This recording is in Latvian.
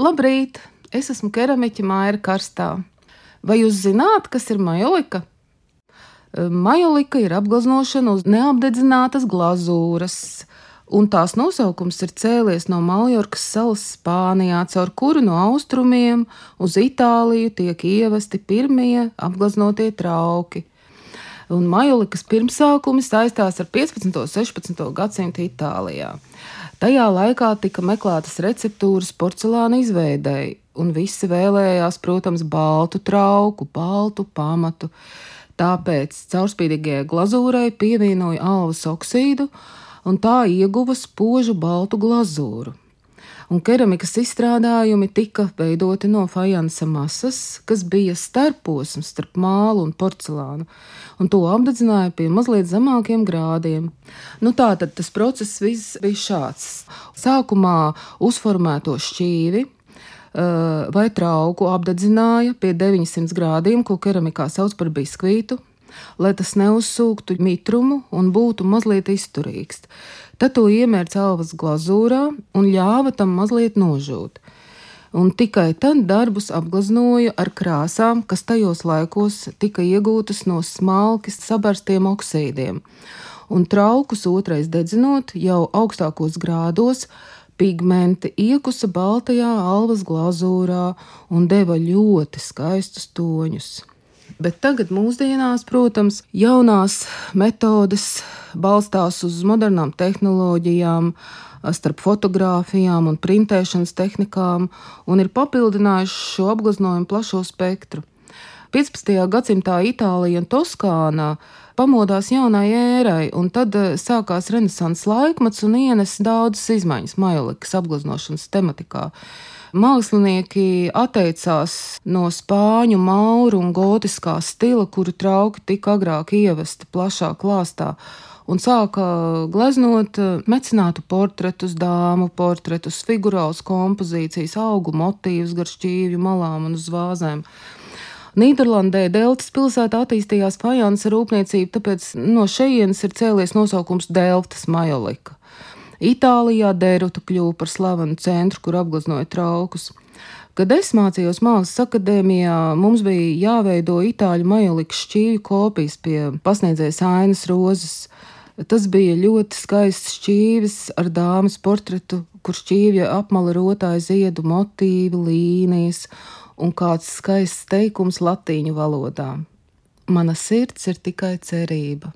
Labrīt! Es esmu keramiķa Maija Karstā. Vai jūs zināt, kas ir majolika? Majolika ir apgleznošana uz neapdedzinātas glazūras, un tās nosaukums ir cēlies no Maljorkas salas Spānijā, caur kuru no austrumiem uz Itāliju tiek ievesti pirmie apgleznotie trauki. Un majolikas pirmsākumi saistās ar 15. un 16. gadsimtu Itālijā. Tajā laikā tika meklētas receptūras porcelāna izveidēji, un visi vēlējās, protams, baltu trauku, baltu pamatu. Tāpēc caurspīdīgajai glazūrai pievienoja alvas oksīdu, un tā ieguva spožu baltu glazūru. Un keramikas izstrādājumi tika veidoti no fajansa masas, kas bija starposms starp mālu un porcelānu, un to apdedzināja pie mazliet zemākiem grādiem. Nu, tā tad tas process viss bija šāds. Sākumā uzformēto šķīvi vai trauku apdedzināja pie 900 grādiem, ko keramikā sauc par biskvītu, lai tas neuzsūktu mitrumu un būtu mazliet izturīgs. Tad to iemērca alvas glazūrā un ļāva tam mazliet nožūt. Un tikai tad darbus apgleznoja ar krāsām, kas tajos laikos tika iegūtas no smalki sabarstiem oksīdiem. Un traukus otrais dedzinot jau augstākos grādos, pigmenti iekusa baltajā alvas glazūrā un deva ļoti skaistus toņus. Bet tagad, mūsdienās, protams, jaunās metodes balstās uz modernām tehnoloģijām, starp fotografijām un printēšanas tehnikām, un ir papildinājuši šo apgleznojumu plašo spektru. 15. gadsimtā Itālija un Toskāna pamodās jaunai ērai, un tad sākās renesanses laikmets un ienesa daudzas izmaiņas majolikas apgleznošanas tematikā. Mākslinieki atteicās no spāņu, mauru un gotiskā stila, kuru trauki tika agrāk ievesti plašā klāstā, un sāka gleznot mecenātu portretus, dāmu portretus, figurālus kompozīcijas, augu motīvus gar šķīvju malām un uz vāzēm. Nīderlandē Delftas pilsētā attīstījās fajansa rūpniecība, tāpēc no šejienes ir cēlies nosaukums Delftas majolika. Itālijā Dēruta kļuva par slavenu centru, kur apgleznoja traukus. Kad es mācījos Mākslas akadēmijā, mums bija jāveido itāļu majolikas šķīvju kopijas pie pasniedzējas Ainas Rozes. Tas bija ļoti skaists šķīvis ar dāmas portretu, kur šķīvja apmala rotāja ziedu motīvu, līnijas un kāds skaists teikums latīņu valodā. Mana sirds ir tikai cerība.